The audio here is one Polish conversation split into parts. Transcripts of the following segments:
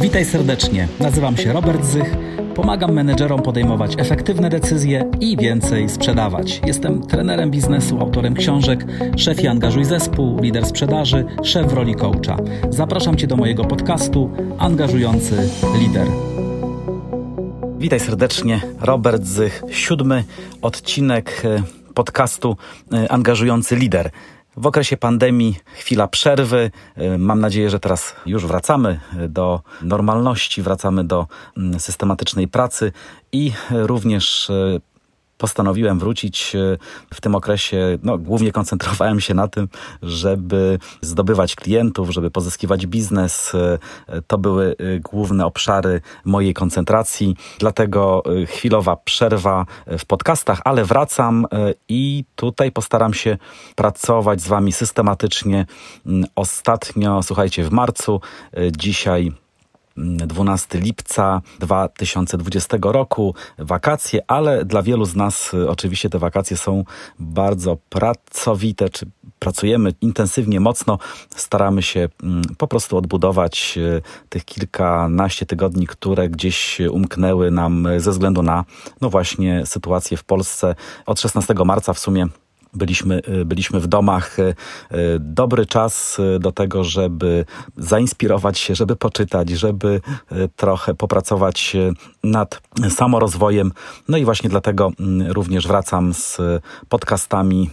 Witaj serdecznie. Nazywam się Robert Zych. Pomagam menedżerom podejmować efektywne decyzje i więcej sprzedawać. Jestem trenerem biznesu, autorem książek Szef i angażuj zespół, lider sprzedaży, szef w roli coacha. Zapraszam Cię do mojego podcastu Angażujący Lider. Witaj serdecznie, Robert Zych. Siódmy odcinek e, podcastu e, Angażujący Lider. W okresie pandemii chwila przerwy. E, mam nadzieję, że teraz już wracamy do normalności, wracamy do mm, systematycznej pracy i również postanowiłem wrócić e, w tym okresie. No, głównie koncentrowałem się na tym, żeby zdobywać klientów, żeby pozyskiwać biznes. E, to były e, główne obszary mojej koncentracji. Dlatego chwilowa przerwa w podcastach, ale wracam i tutaj postaram się pracować z Wami systematycznie. Mm, ostatnio, słuchajcie, w marcu, dzisiaj 12 lipca 2020 roku, wakacje, ale dla wielu z nas y, oczywiście te wakacje są bardzo pracowite, czy pracujemy intensywnie, mocno, staramy się mm, po prostu odbudować y, tych kilkanaście tygodni, które gdzieś umknęły nam ze względu na, no właśnie, sytuację w Polsce. Od 16 marca w sumie byliśmy, y, byliśmy w domach. Y, y, dobry czas do tego, żeby zainspirować się, żeby poczytać, żeby trochę popracować nad samorozwojem. No i właśnie dlatego mm, również wracam z podcastami.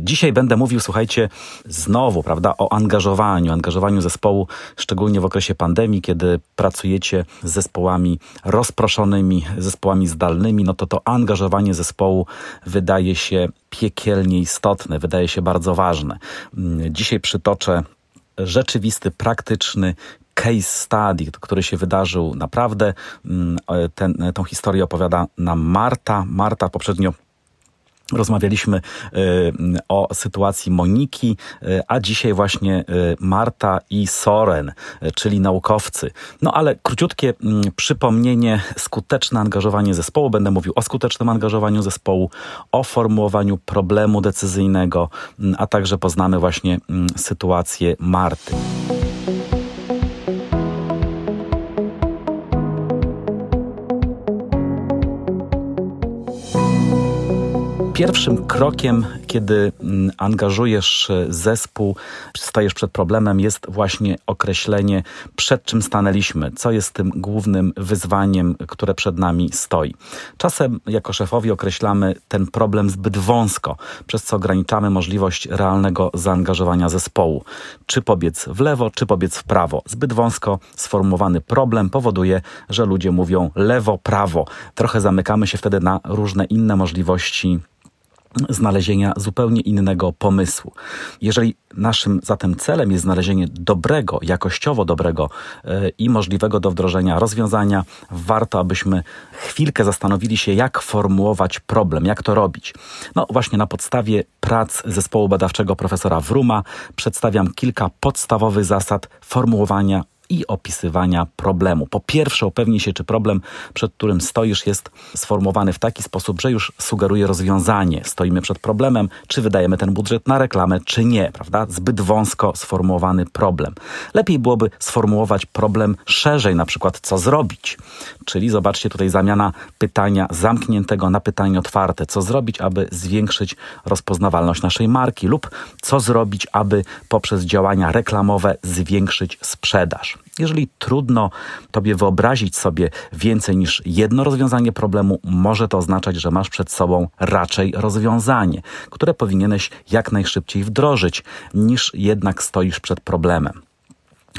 Dzisiaj będę mówił, słuchajcie, znowu, prawda, o angażowaniu, angażowaniu zespołu, szczególnie w okresie pandemii, kiedy pracujecie z zespołami rozproszonymi, zespołami zdalnymi, no to to angażowanie zespołu wydaje się piekielnie istotne, wydaje się bardzo ważne. Mm, dzisiaj przytoczę rzeczywisty, praktyczny case study, który się wydarzył naprawdę. Mm, ten, tą historię opowiada nam Marta. Marta poprzednio Rozmawialiśmy y, o sytuacji Moniki, y, a dzisiaj właśnie y, Marta i Soren, czyli naukowcy. No ale króciutkie mm, przypomnienie, skuteczne angażowanie zespołu. Będę mówił o skutecznym angażowaniu zespołu, o formułowaniu problemu decyzyjnego, mm, a także poznamy właśnie mm, sytuację Marty. Pierwszym krokiem, kiedy mm, angażujesz e, zespół, stajesz przed problemem, jest właśnie określenie, przed czym stanęliśmy, co jest tym głównym wyzwaniem, które przed nami stoi. Czasem jako szefowi określamy ten problem zbyt wąsko, przez co ograniczamy możliwość realnego zaangażowania zespołu. Czy pobiec w lewo, czy pobiec w prawo. Zbyt wąsko sformułowany problem powoduje, że ludzie mówią lewo, prawo. Trochę zamykamy się wtedy na różne inne możliwości znalezienia zupełnie innego pomysłu. Jeżeli naszym zatem celem jest znalezienie dobrego, jakościowo dobrego yy, i możliwego do wdrożenia rozwiązania, warto, abyśmy chwilkę zastanowili się, jak formułować problem, jak to robić. No właśnie na podstawie prac zespołu badawczego profesora Wruma przedstawiam kilka podstawowych zasad formułowania i opisywania problemu. Po pierwsze, upewnij się, czy problem, przed którym stoisz, jest sformułowany w taki sposób, że już sugeruje rozwiązanie. Stoimy przed problemem, czy wydajemy ten budżet na reklamę, czy nie, prawda? Zbyt wąsko sformułowany problem. Lepiej byłoby sformułować problem szerzej, na przykład co zrobić. Czyli zobaczcie tutaj zamiana pytania zamkniętego na pytanie otwarte. Co zrobić, aby zwiększyć rozpoznawalność naszej marki lub co zrobić, aby poprzez działania reklamowe zwiększyć sprzedaż. Jeżeli trudno Tobie wyobrazić sobie więcej niż jedno rozwiązanie problemu, może to oznaczać, że masz przed sobą raczej rozwiązanie, które powinieneś jak najszybciej wdrożyć, niż jednak stoisz przed problemem.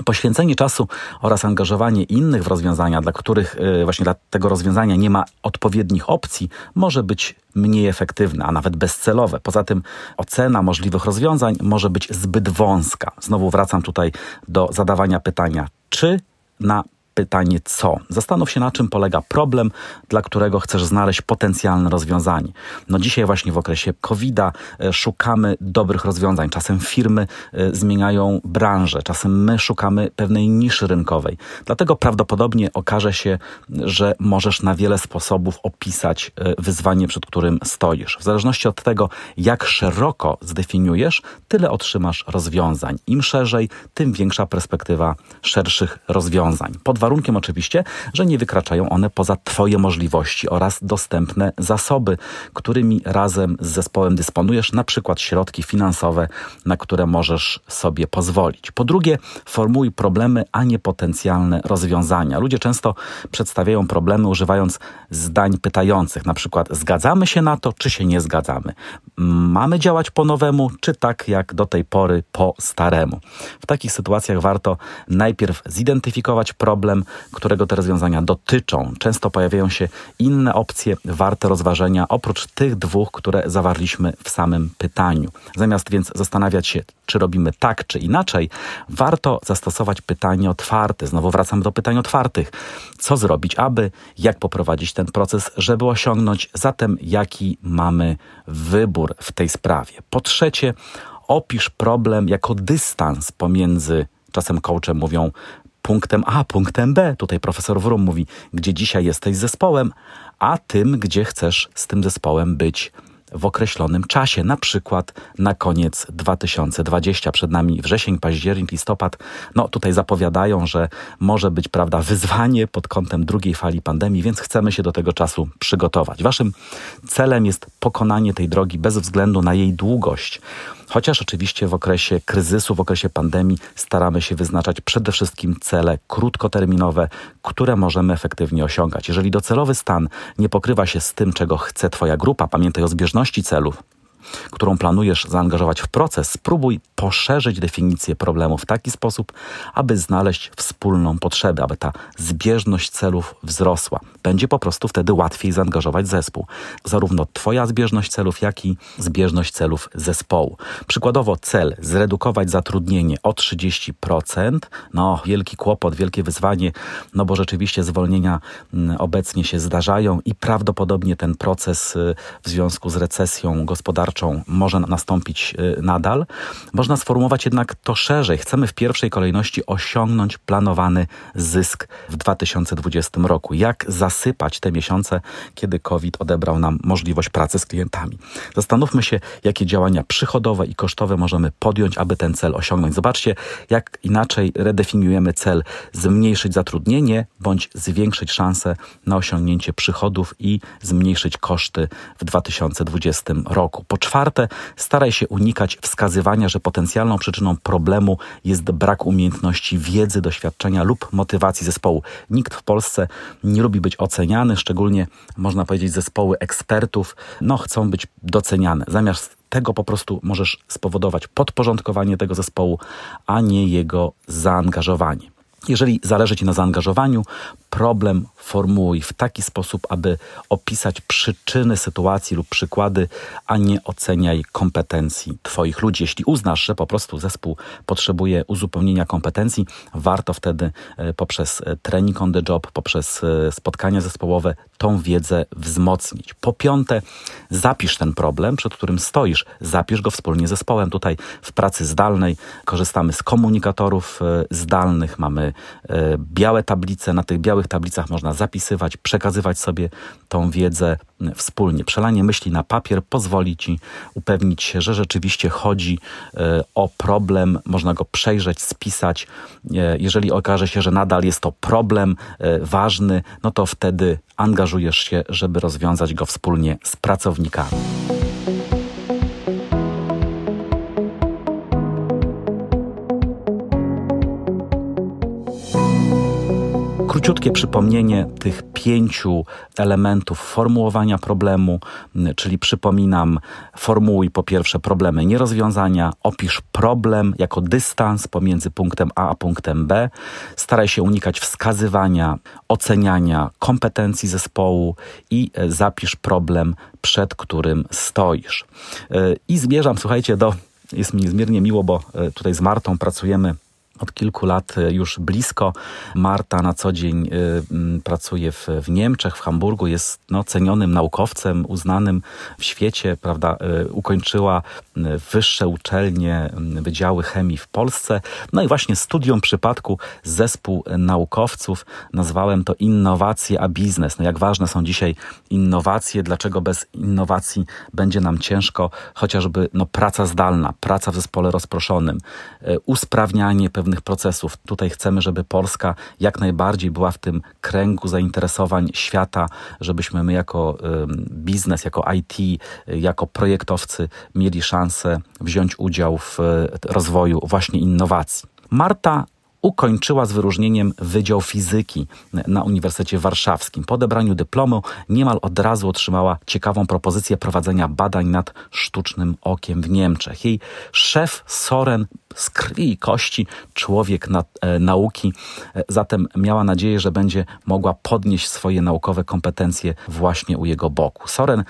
Poświęcenie czasu oraz angażowanie innych w rozwiązania, dla których y, właśnie dla tego rozwiązania nie ma odpowiednich opcji, może być mniej efektywne, a nawet bezcelowe. Poza tym ocena możliwych rozwiązań może być zbyt wąska. Znowu wracam tutaj do zadawania pytania, czy na pytanie co. Zastanów się, na czym polega problem, dla którego chcesz znaleźć potencjalne rozwiązanie. No dzisiaj właśnie w okresie COVID-a e, szukamy dobrych rozwiązań. Czasem firmy e, zmieniają branżę, czasem my szukamy pewnej niszy rynkowej. Dlatego prawdopodobnie okaże się, że możesz na wiele sposobów opisać e, wyzwanie, przed którym stoisz. W zależności od tego, jak szeroko zdefiniujesz, tyle otrzymasz rozwiązań. Im szerzej, tym większa perspektywa szerszych rozwiązań. Pod warunkiem oczywiście, że nie wykraczają one poza Twoje możliwości oraz dostępne zasoby, którymi razem z zespołem dysponujesz, na przykład środki finansowe, na które możesz sobie pozwolić. Po drugie, formułuj problemy, a nie potencjalne rozwiązania. Ludzie często przedstawiają problemy używając zdań pytających, na przykład zgadzamy się na to, czy się nie zgadzamy. Mamy działać po nowemu, czy tak jak do tej pory po staremu. W takich sytuacjach warto najpierw zidentyfikować problem, którego te rozwiązania dotyczą. Często pojawiają się inne opcje warte rozważenia oprócz tych dwóch, które zawarliśmy w samym pytaniu. Zamiast więc zastanawiać się, czy robimy tak, czy inaczej, warto zastosować pytanie otwarte. Znowu wracam do pytań otwartych. Co zrobić, aby, jak poprowadzić ten proces, żeby osiągnąć, zatem jaki mamy wybór w tej sprawie. Po trzecie, opisz problem jako dystans pomiędzy, czasem coachem mówią, punktem A, punktem B. Tutaj profesor Wrum mówi, gdzie dzisiaj jesteś zespołem, a tym, gdzie chcesz z tym zespołem być w określonym czasie, na przykład na koniec 2020. Przed nami wrzesień, październik, listopad. No tutaj zapowiadają, że może być, prawda, wyzwanie pod kątem drugiej fali pandemii, więc chcemy się do tego czasu przygotować. Waszym celem jest pokonanie tej drogi bez względu na jej długość. Chociaż oczywiście w okresie kryzysu, w okresie pandemii staramy się wyznaczać przede wszystkim cele krótkoterminowe, które możemy efektywnie osiągać. Jeżeli docelowy stan nie pokrywa się z tym, czego chce Twoja grupa, pamiętaj o zbieżności celów, którą planujesz zaangażować w proces, spróbuj poszerzyć definicję problemu w taki sposób, aby znaleźć wspólną potrzebę, aby ta zbieżność celów wzrosła. Będzie po prostu wtedy łatwiej zaangażować zespół. Zarówno Twoja zbieżność celów, jak i zbieżność celów zespołu. Przykładowo cel zredukować zatrudnienie o 30%. No, wielki kłopot, wielkie wyzwanie, no bo rzeczywiście zwolnienia mm, obecnie się zdarzają i prawdopodobnie ten proces y, w związku z recesją gospodarczą może nastąpić y, nadal. Można sformułować jednak to szerzej. Chcemy w pierwszej kolejności osiągnąć planowany zysk w 2020 roku. Jak zasypać te miesiące, kiedy COVID odebrał nam możliwość pracy z klientami? Zastanówmy się, jakie działania przychodowe i kosztowe możemy podjąć, aby ten cel osiągnąć. Zobaczcie, jak inaczej redefiniujemy cel zmniejszyć zatrudnienie bądź zwiększyć szanse na osiągnięcie przychodów i zmniejszyć koszty w 2020 roku. Czwarte, staraj się unikać wskazywania, że potencjalną przyczyną problemu jest brak umiejętności, wiedzy, doświadczenia lub motywacji zespołu. Nikt w Polsce nie lubi być oceniany, szczególnie można powiedzieć zespoły ekspertów, no chcą być doceniane. Zamiast tego po prostu możesz spowodować podporządkowanie tego zespołu, a nie jego zaangażowanie. Jeżeli zależy Ci na zaangażowaniu, problem formułuj w taki sposób, aby opisać przyczyny sytuacji lub przykłady, a nie oceniaj kompetencji Twoich ludzi. Jeśli uznasz, że po prostu zespół potrzebuje uzupełnienia kompetencji, warto wtedy e, poprzez e, training on the job, poprzez e, spotkania zespołowe tą wiedzę wzmocnić. Po piąte, zapisz ten problem, przed którym stoisz, zapisz go wspólnie z zespołem. Tutaj w pracy zdalnej korzystamy z komunikatorów zdalnych, mamy białe tablice, na tych białych tablicach można zapisywać, przekazywać sobie tą wiedzę wspólnie. Przelanie myśli na papier pozwoli Ci upewnić się, że rzeczywiście chodzi e, o problem, można go przejrzeć, spisać. E, jeżeli okaże się, że nadal jest to problem e, ważny, no to wtedy angażujesz się, żeby rozwiązać go wspólnie z pracownikami. Króciutkie przypomnienie tych pięciu elementów formułowania problemu, czyli przypominam, formułuj po pierwsze problemy nierozwiązania, opisz problem jako dystans pomiędzy punktem A a punktem B, staraj się unikać wskazywania, oceniania kompetencji zespołu i e, zapisz problem, przed którym stoisz. E, I zmierzam, słuchajcie, do jest mi niezmiernie miło, bo e, tutaj z Martą pracujemy od kilku lat e, już blisko. Marta na co dzień e, pracuje w, w Niemczech, w Hamburgu, jest no, cenionym naukowcem, uznanym w świecie, prawda, e, ukończyła wyższe uczelnie, wydziały chemii w Polsce. No i właśnie studium przypadku zespół naukowców nazwałem to innowacje a biznes. No jak ważne są dzisiaj innowacje, dlaczego bez innowacji będzie nam ciężko, chociażby no, praca zdalna, praca w zespole rozproszonym, usprawnianie pewnych pewnych procesów. Tutaj chcemy, żeby Polska jak najbardziej była w tym kręgu zainteresowań świata, żebyśmy my jako biznes, jako IT, jako projektowcy mieli szansę wziąć udział w rozwoju właśnie innowacji. Marta ukończyła z wyróżnieniem Wydział Fizyki na Uniwersytecie Warszawskim. Po odebraniu dyplomu niemal od razu otrzymała ciekawą propozycję prowadzenia badań nad sztucznym okiem w Niemczech. Jej szef Soren z krwi i kości, człowiek na, e, nauki, e, zatem miała nadzieję, że będzie mogła podnieść swoje naukowe kompetencje właśnie u jego boku. Soren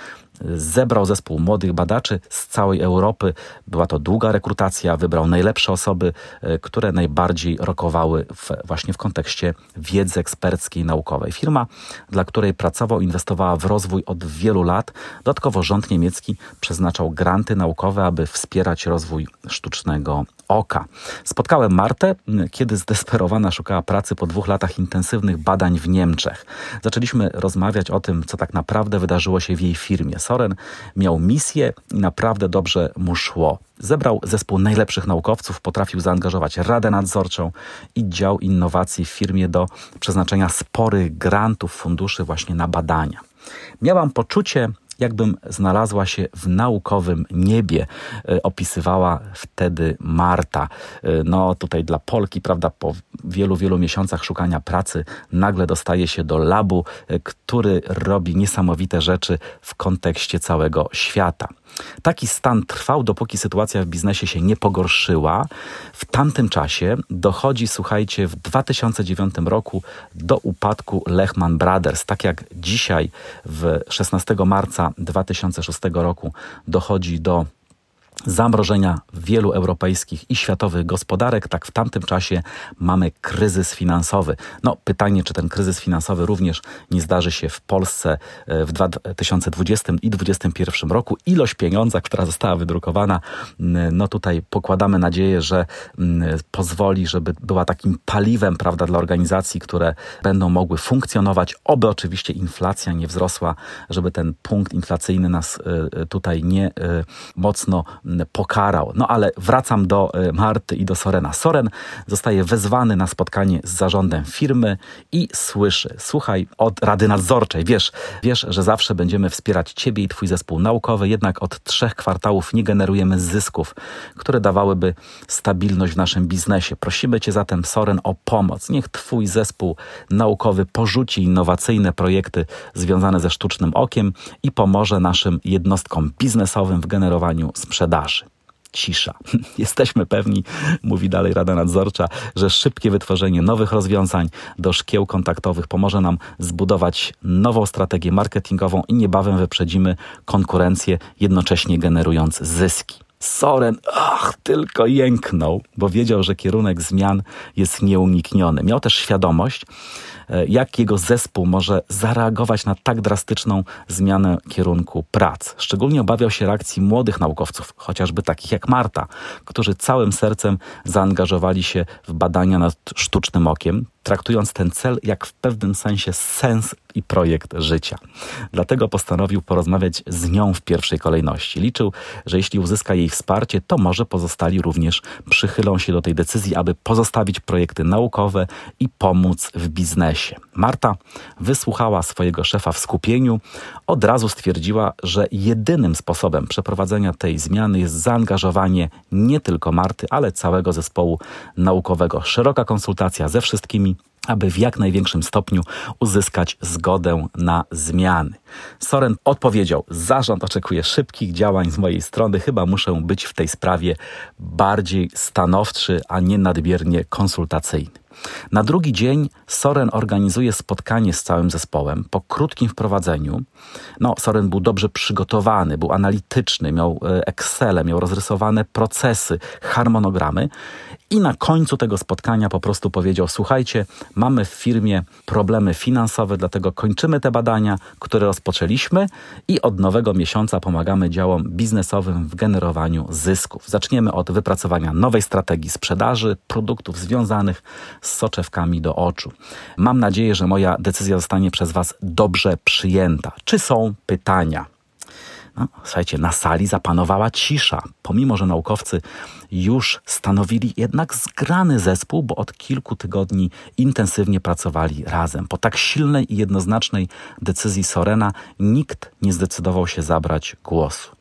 zebrał zespół młodych badaczy z całej Europy. Była to długa rekrutacja, wybrał najlepsze osoby, e, które najbardziej rokowały w, właśnie w kontekście wiedzy eksperckiej, naukowej. Firma, dla której pracował, inwestowała w rozwój od wielu lat. Dodatkowo rząd niemiecki przeznaczał granty naukowe, aby wspierać rozwój sztucznego oka. Spotkałem Martę, kiedy zdesperowana szukała pracy po dwóch latach intensywnych badań w Niemczech. Zaczęliśmy rozmawiać o tym, co tak naprawdę wydarzyło się w jej firmie. Soren miał misję i naprawdę dobrze mu szło. Zebrał zespół najlepszych naukowców, potrafił zaangażować Radę Nadzorczą i dział innowacji w firmie do przeznaczenia sporych grantów, funduszy właśnie na badania. Miałam poczucie, jakbym znalazła się w naukowym niebie, e, opisywała wtedy Marta. E, no tutaj dla Polki, prawda, po wielu, wielu miesiącach szukania pracy nagle dostaje się do labu, e, który robi niesamowite rzeczy w kontekście całego świata. Taki stan trwał, dopóki sytuacja w biznesie się nie pogorszyła. W tamtym czasie dochodzi, słuchajcie, w 2009 roku do upadku Lehman Brothers. Tak jak dzisiaj, w 16 marca 2006 roku, dochodzi do zamrożenia wielu europejskich i światowych gospodarek, tak w tamtym czasie mamy kryzys finansowy. No, pytanie, czy ten kryzys finansowy również nie zdarzy się w Polsce e, w 2020 i 2021 roku. Ilość pieniądza, która została wydrukowana, no tutaj pokładamy nadzieję, że pozwoli, żeby była takim paliwem, prawda, dla organizacji, które będą mogły funkcjonować, oby oczywiście inflacja nie wzrosła, żeby ten punkt inflacyjny nas e, e, tutaj nie mocno pokarał. No ale wracam do e, Marty i do Sorena. Soren zostaje wezwany na spotkanie z zarządem firmy i słyszy, słuchaj, od Rady Nadzorczej, wiesz, wiesz, że zawsze będziemy wspierać Ciebie i Twój zespół naukowy, jednak od trzech kwartałów nie generujemy zysków, które dawałyby stabilność w naszym biznesie. Prosimy Cię zatem, Soren, o pomoc. Niech Twój zespół naukowy porzuci innowacyjne projekty związane ze sztucznym okiem i pomoże naszym jednostkom biznesowym w generowaniu sprzedaży cisza. Jesteśmy pewni, mówi dalej Rada Nadzorcza, że szybkie wytworzenie nowych rozwiązań do szkieł kontaktowych pomoże nam zbudować nową strategię marketingową i niebawem wyprzedzimy konkurencję, jednocześnie generując zyski. Soren, ach, tylko jęknął, bo wiedział, że kierunek zmian jest nieunikniony. Miał też świadomość, jak jego zespół może zareagować na tak drastyczną zmianę kierunku prac. Szczególnie obawiał się reakcji młodych naukowców, chociażby takich jak Marta, którzy całym sercem zaangażowali się w badania nad sztucznym okiem, traktując ten cel jak w pewnym sensie sens i projekt życia. Dlatego postanowił porozmawiać z nią w pierwszej kolejności. Liczył, że jeśli uzyska jej wsparcie, to może pozostali również przychylą się do tej decyzji, aby pozostawić projekty naukowe i pomóc w biznesie. Marta wysłuchała swojego szefa w skupieniu, od razu stwierdziła, że jedynym sposobem przeprowadzenia tej zmiany jest zaangażowanie nie tylko Marty, ale całego zespołu naukowego. Szeroka konsultacja ze wszystkimi aby w jak największym stopniu uzyskać zgodę na zmiany. Soren odpowiedział: Zarząd oczekuje szybkich działań z mojej strony, chyba muszę być w tej sprawie bardziej stanowczy, a nie nadmiernie konsultacyjny. Na drugi dzień Soren organizuje spotkanie z całym zespołem. Po krótkim wprowadzeniu, no, Soren był dobrze przygotowany, był analityczny, miał e, Excel, miał rozrysowane procesy, harmonogramy i na końcu tego spotkania po prostu powiedział: Słuchajcie, mamy w firmie problemy finansowe, dlatego kończymy te badania, które rozpoczęliśmy i od nowego miesiąca pomagamy działom biznesowym w generowaniu zysków. Zaczniemy od wypracowania nowej strategii sprzedaży produktów związanych z soczewkami do oczu. Mam nadzieję, że moja decyzja zostanie przez Was dobrze przyjęta. Czy są pytania? No, słuchajcie, na sali zapanowała cisza, pomimo że naukowcy już stanowili jednak zgrany zespół, bo od kilku tygodni intensywnie pracowali razem. Po tak silnej i jednoznacznej decyzji Sorena nikt nie zdecydował się zabrać głosu.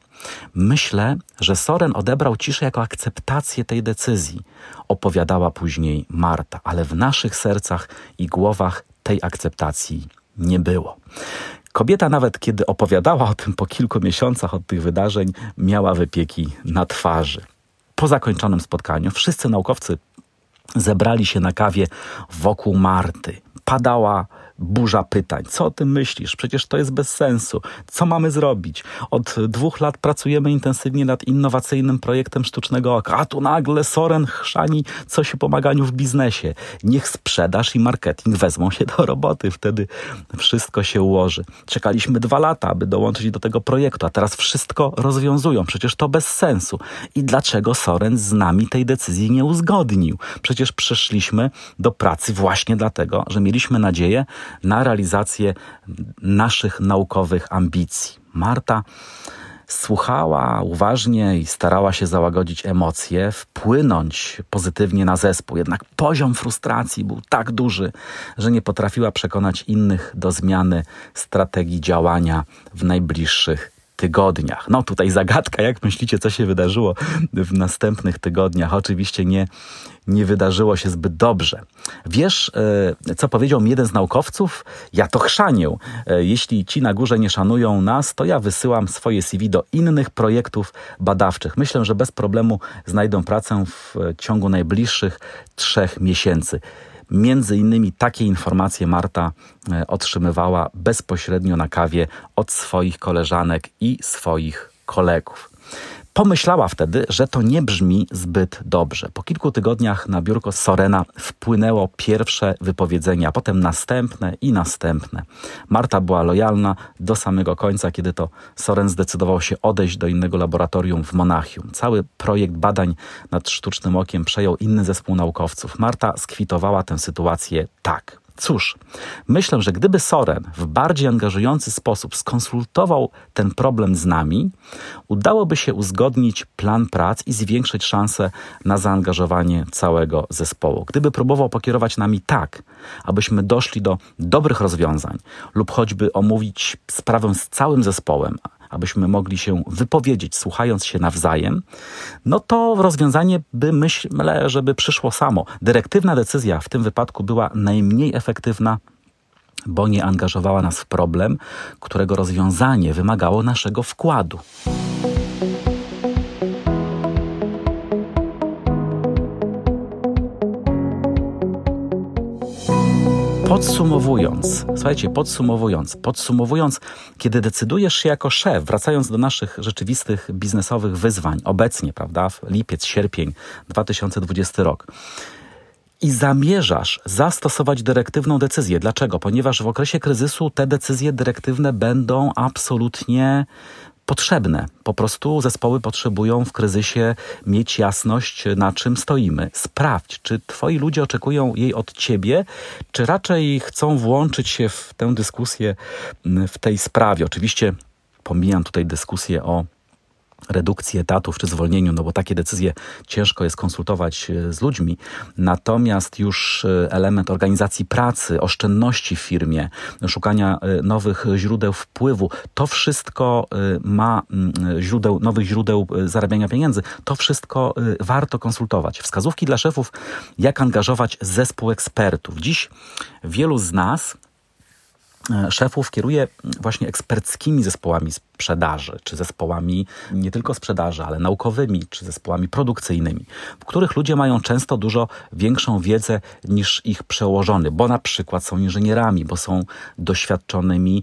Myślę, że Soren odebrał ciszę jako akceptację tej decyzji, opowiadała później Marta, ale w naszych sercach i głowach tej akceptacji nie było. Kobieta, nawet kiedy opowiadała o tym po kilku miesiącach od tych wydarzeń, miała wypieki na twarzy. Po zakończonym spotkaniu wszyscy naukowcy zebrali się na kawie wokół Marty. Padała burza pytań. Co o tym myślisz? Przecież to jest bez sensu. Co mamy zrobić? Od dwóch lat pracujemy intensywnie nad innowacyjnym projektem sztucznego oka, a tu nagle Soren chrzani coś o pomaganiu w biznesie. Niech sprzedaż i marketing wezmą się do roboty, wtedy wszystko się ułoży. Czekaliśmy dwa lata, aby dołączyć do tego projektu, a teraz wszystko rozwiązują. Przecież to bez sensu. I dlaczego Soren z nami tej decyzji nie uzgodnił? Przecież przyszliśmy do pracy właśnie dlatego, że mieliśmy nadzieję, na realizację naszych naukowych ambicji. Marta słuchała uważnie i starała się załagodzić emocje, wpłynąć pozytywnie na zespół. Jednak poziom frustracji był tak duży, że nie potrafiła przekonać innych do zmiany strategii działania w najbliższych tygodniach. No tutaj zagadka, jak myślicie, co się wydarzyło w następnych tygodniach? Oczywiście nie, nie wydarzyło się zbyt dobrze. Wiesz, e, co powiedział mi jeden z naukowców? Ja to chrzanię. E, jeśli ci na górze nie szanują nas, to ja wysyłam swoje CV do innych projektów badawczych. Myślę, że bez problemu znajdą pracę w ciągu najbliższych trzech miesięcy. Między innymi takie informacje Marta e, otrzymywała bezpośrednio na kawie od swoich koleżanek i swoich kolegów. Pomyślała wtedy, że to nie brzmi zbyt dobrze. Po kilku tygodniach na biurko Sorena wpłynęło pierwsze wypowiedzenia, a potem następne i następne. Marta była lojalna do samego końca, kiedy to Soren zdecydował się odejść do innego laboratorium w Monachium. Cały projekt badań nad sztucznym okiem przejął inny zespół naukowców. Marta skwitowała tę sytuację tak. Cóż, myślę, że gdyby Soren w bardziej angażujący sposób skonsultował ten problem z nami, udałoby się uzgodnić plan prac i zwiększyć szanse na zaangażowanie całego zespołu. Gdyby próbował pokierować nami tak, abyśmy doszli do dobrych rozwiązań lub choćby omówić sprawę z całym zespołem, abyśmy mogli się wypowiedzieć, słuchając się nawzajem, no to rozwiązanie by myślę, żeby przyszło samo. Dyrektywna decyzja w tym wypadku była najmniej efektywna, bo nie angażowała nas w problem, którego rozwiązanie wymagało naszego wkładu. Podsumowując, słuchajcie, podsumowując, podsumowując, kiedy decydujesz się jako szef, wracając do naszych rzeczywistych biznesowych wyzwań, obecnie, prawda, w lipiec, sierpień 2020 rok, i zamierzasz zastosować dyrektywną decyzję. Dlaczego? Ponieważ w okresie kryzysu te decyzje dyrektywne będą absolutnie potrzebne. Po prostu zespoły potrzebują w kryzysie mieć jasność, na czym stoimy. Sprawdź, czy twoi ludzie oczekują jej od ciebie, czy raczej chcą włączyć się w tę dyskusję w tej sprawie. Oczywiście pomijam tutaj dyskusję o redukcji etatów czy zwolnieniu, no bo takie decyzje ciężko jest konsultować e, z ludźmi. Natomiast już e, element organizacji pracy, oszczędności w firmie, szukania e, nowych źródeł wpływu, to wszystko ma mm, źródeł, nowych źródeł zarabiania pieniędzy. To wszystko warto konsultować. Wskazówki dla szefów, jak angażować zespół ekspertów. Dziś wielu z nas szefów kieruje właśnie eksperckimi zespołami sprzedaży, czy zespołami nie tylko sprzedaży, ale naukowymi, czy zespołami produkcyjnymi, w których ludzie mają często dużo większą wiedzę niż ich przełożony, bo na przykład są inżynierami, bo są doświadczonymi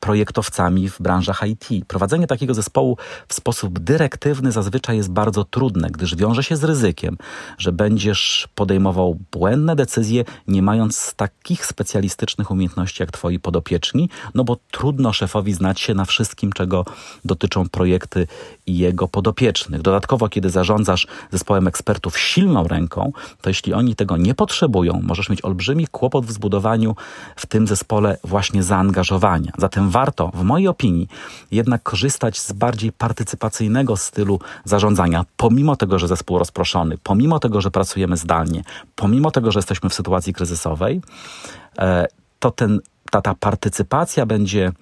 projektowcami w branżach IT. Prowadzenie takiego zespołu w sposób dyrektywny zazwyczaj jest bardzo trudne, gdyż wiąże się z ryzykiem, że będziesz podejmował błędne decyzje, nie mając takich specjalistycznych umiejętności jak twoi podobni podopieczni, no bo trudno szefowi znać się na wszystkim, czego dotyczą projekty jego podopiecznych. Dodatkowo, kiedy zarządzasz zespołem ekspertów silną ręką, to jeśli oni tego nie potrzebują, możesz mieć olbrzymi kłopot w zbudowaniu w tym zespole właśnie zaangażowania. Zatem warto, w mojej opinii, jednak korzystać z bardziej partycypacyjnego stylu zarządzania, pomimo tego, że zespół rozproszony, pomimo tego, że pracujemy zdalnie, pomimo tego, że jesteśmy w sytuacji kryzysowej, e, to ten, ta, ta partycypacja będzie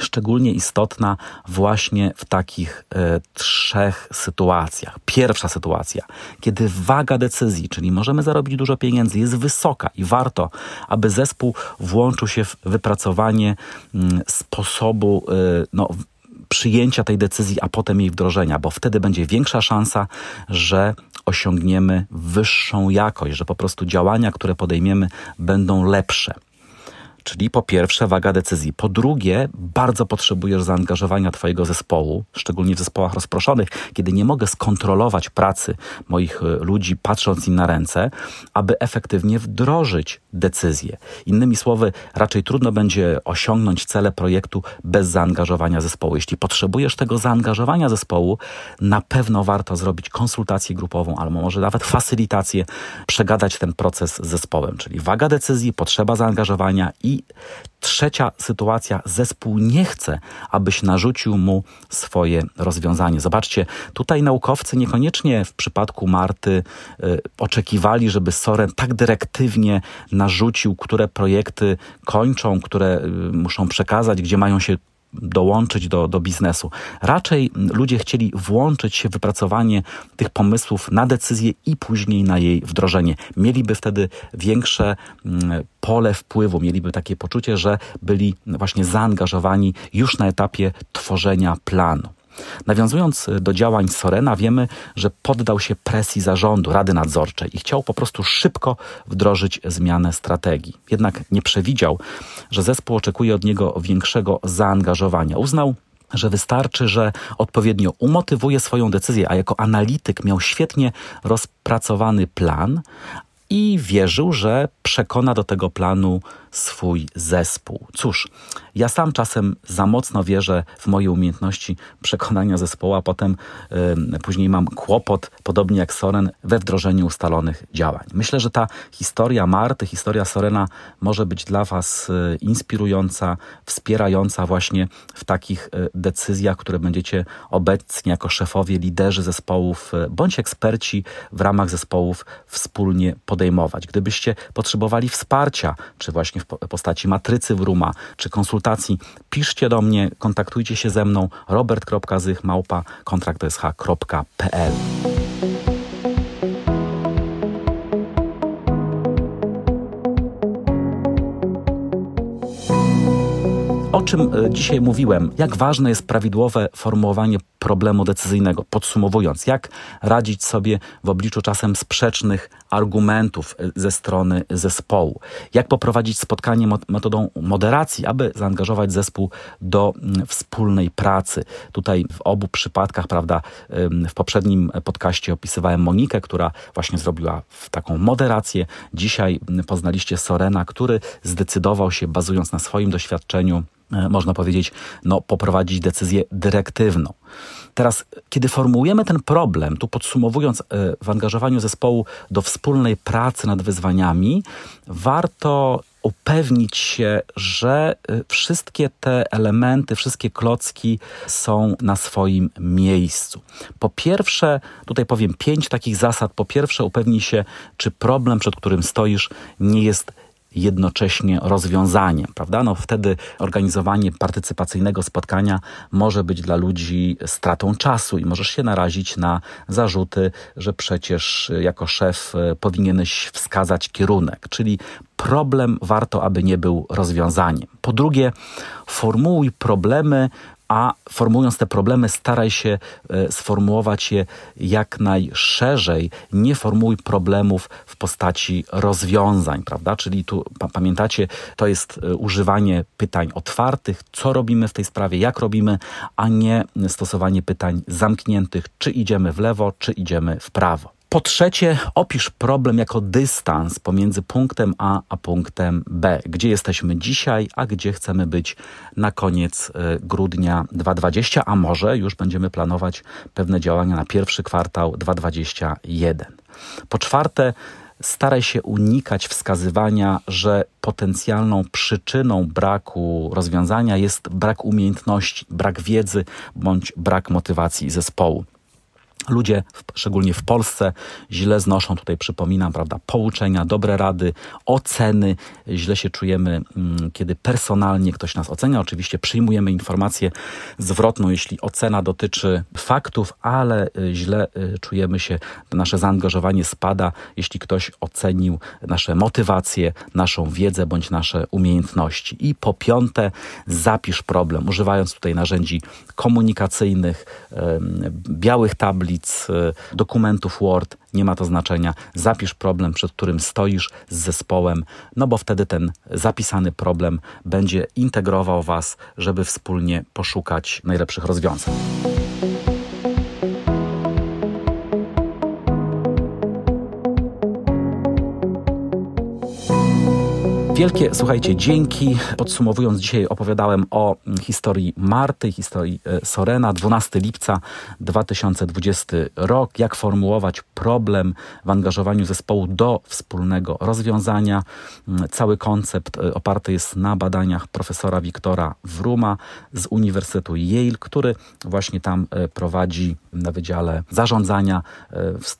szczególnie istotna właśnie w takich e, trzech sytuacjach. Pierwsza sytuacja, kiedy waga decyzji, czyli możemy zarobić dużo pieniędzy, jest wysoka i warto, aby zespół włączył się w wypracowanie mm, sposobu e, no, przyjęcia tej decyzji, a potem jej wdrożenia, bo wtedy będzie większa szansa, że osiągniemy wyższą jakość, że po prostu działania, które podejmiemy, będą lepsze. Czyli po pierwsze waga decyzji. Po drugie, bardzo potrzebujesz zaangażowania Twojego zespołu, szczególnie w zespołach rozproszonych, kiedy nie mogę skontrolować pracy moich e, ludzi, patrząc im na ręce, aby efektywnie wdrożyć decyzje. Innymi słowy, raczej trudno będzie osiągnąć cele projektu bez zaangażowania zespołu. Jeśli potrzebujesz tego zaangażowania zespołu, na pewno warto zrobić konsultację grupową albo może nawet facylitację, przegadać ten proces z zespołem, czyli waga decyzji, potrzeba zaangażowania i i trzecia sytuacja, zespół nie chce, abyś narzucił mu swoje rozwiązanie. Zobaczcie, tutaj naukowcy niekoniecznie w przypadku Marty y, oczekiwali, żeby Soren tak dyrektywnie narzucił, które projekty kończą, które y, muszą przekazać, gdzie mają się dołączyć do, do biznesu. Raczej ludzie chcieli włączyć się w wypracowanie tych pomysłów na decyzję i później na jej wdrożenie. Mieliby wtedy większe mm, pole wpływu, mieliby takie poczucie, że byli właśnie zaangażowani już na etapie tworzenia planu. Nawiązując do działań Sorena, wiemy, że poddał się presji zarządu, Rady Nadzorczej i chciał po prostu szybko wdrożyć zmianę strategii. Jednak nie przewidział, że zespół oczekuje od niego większego zaangażowania. Uznał, że wystarczy, że odpowiednio umotywuje swoją decyzję, a jako analityk miał świetnie rozpracowany plan, i wierzył, że przekona do tego planu swój zespół. Cóż, ja sam czasem za mocno wierzę w moje umiejętności przekonania zespołu, a potem później mam kłopot, podobnie jak Soren, we wdrożeniu ustalonych działań. Myślę, że ta historia Marty, historia Sorena może być dla Was y, inspirująca, wspierająca właśnie w takich y, decyzjach, które będziecie obecnie jako szefowie, liderzy zespołów y, bądź eksperci w ramach zespołów wspólnie podejmować. Gdybyście potrzebowali wsparcia, czy właśnie w postaci matrycy Wruma, czy konsultacji, piszcie do mnie, kontaktujcie się ze mną. Robert.zych.małpa kontraktsh.pl O czym e, dzisiaj mówiłem? Jak ważne jest prawidłowe formułowanie problemu decyzyjnego? Podsumowując, jak radzić sobie w obliczu czasem sprzecznych argumentów e, ze strony zespołu? Jak poprowadzić spotkanie metodą moderacji, aby zaangażować zespół do wspólnej pracy? Tutaj w obu przypadkach, prawda, w poprzednim podcaście opisywałem Monikę, która właśnie zrobiła taką moderację. Dzisiaj poznaliście Sorena, który zdecydował się, bazując na swoim doświadczeniu, można powiedzieć, no, poprowadzić decyzję dyrektywną. Teraz, kiedy formułujemy ten problem, tu podsumowując e, w angażowaniu zespołu do wspólnej pracy nad wyzwaniami, warto upewnić się, że e, wszystkie te elementy, wszystkie klocki są na swoim miejscu. Po pierwsze, tutaj powiem pięć takich zasad. Po pierwsze, upewnij się, czy problem, przed którym stoisz, nie jest jednocześnie rozwiązaniem, prawda? No wtedy organizowanie partycypacyjnego spotkania może być dla ludzi stratą czasu i możesz się narazić na zarzuty, że przecież jako szef e, powinieneś wskazać kierunek, czyli problem warto, aby nie był rozwiązaniem. Po drugie, formułuj problemy a formułując te problemy, staraj się e, sformułować je jak najszerzej. Nie formułuj problemów w postaci rozwiązań, prawda? Czyli tu pamiętacie, to jest e, używanie pytań otwartych, co robimy w tej sprawie, jak robimy, a nie stosowanie pytań zamkniętych, czy idziemy w lewo, czy idziemy w prawo. Po trzecie, opisz problem jako dystans pomiędzy punktem A a punktem B. Gdzie jesteśmy dzisiaj, a gdzie chcemy być na koniec e, grudnia 2020, a może już będziemy planować pewne działania na pierwszy kwartał 2021. Po czwarte, staraj się unikać wskazywania, że potencjalną przyczyną braku rozwiązania jest brak umiejętności, brak wiedzy bądź brak motywacji zespołu. Ludzie, szczególnie w Polsce, źle znoszą, tutaj przypominam, prawda, pouczenia, dobre rady, oceny. Źle się czujemy, mm, kiedy personalnie ktoś nas ocenia. Oczywiście przyjmujemy informację zwrotną, jeśli ocena dotyczy faktów, ale y, źle y, czujemy się, nasze zaangażowanie spada, jeśli ktoś ocenił nasze motywacje, naszą wiedzę bądź nasze umiejętności. I po piąte, zapisz problem, używając tutaj narzędzi komunikacyjnych, białych tabli, tablic, y, dokumentów Word, nie ma to znaczenia. Zapisz problem, przed którym stoisz z zespołem, no bo wtedy ten zapisany problem będzie integrował Was, żeby wspólnie poszukać najlepszych rozwiązań. Wielkie, słuchajcie, dzięki. Podsumowując, dzisiaj opowiadałem o historii Marty, historii e, Sorena, 12 lipca 2020 rok, jak formułować problem w angażowaniu zespołu do wspólnego rozwiązania. Mm, cały koncept e, oparty jest na badaniach profesora Wiktora Wruma z Uniwersytetu Yale, który właśnie tam e, prowadzi na Wydziale Zarządzania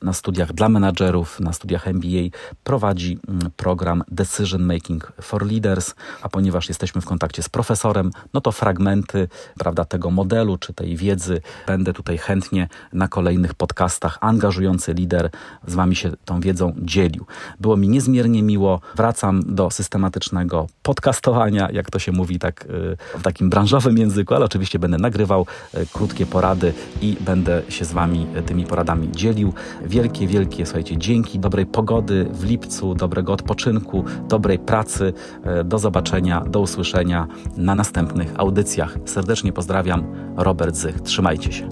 na studiach dla menadżerów, na studiach MBA, prowadzi mm, program Decision Making for Leaders, a ponieważ jesteśmy w kontakcie z profesorem, no to fragmenty prawda, tego modelu czy tej wiedzy będę tutaj chętnie na kolejnych podcastach angażujący lider z Wami się tą wiedzą dzielił. Było mi niezmiernie miło. Wracam do systematycznego podcastowania, jak to się mówi tak y, w takim branżowym języku, ale oczywiście będę nagrywał y, krótkie porady i będę się z Wami tymi poradami dzielił. Wielkie, wielkie, słuchajcie, dzięki, dobrej pogody w lipcu, dobrego odpoczynku, dobrej pracy E, do zobaczenia, do usłyszenia na następnych audycjach. Serdecznie pozdrawiam, Robert Zych. Trzymajcie się.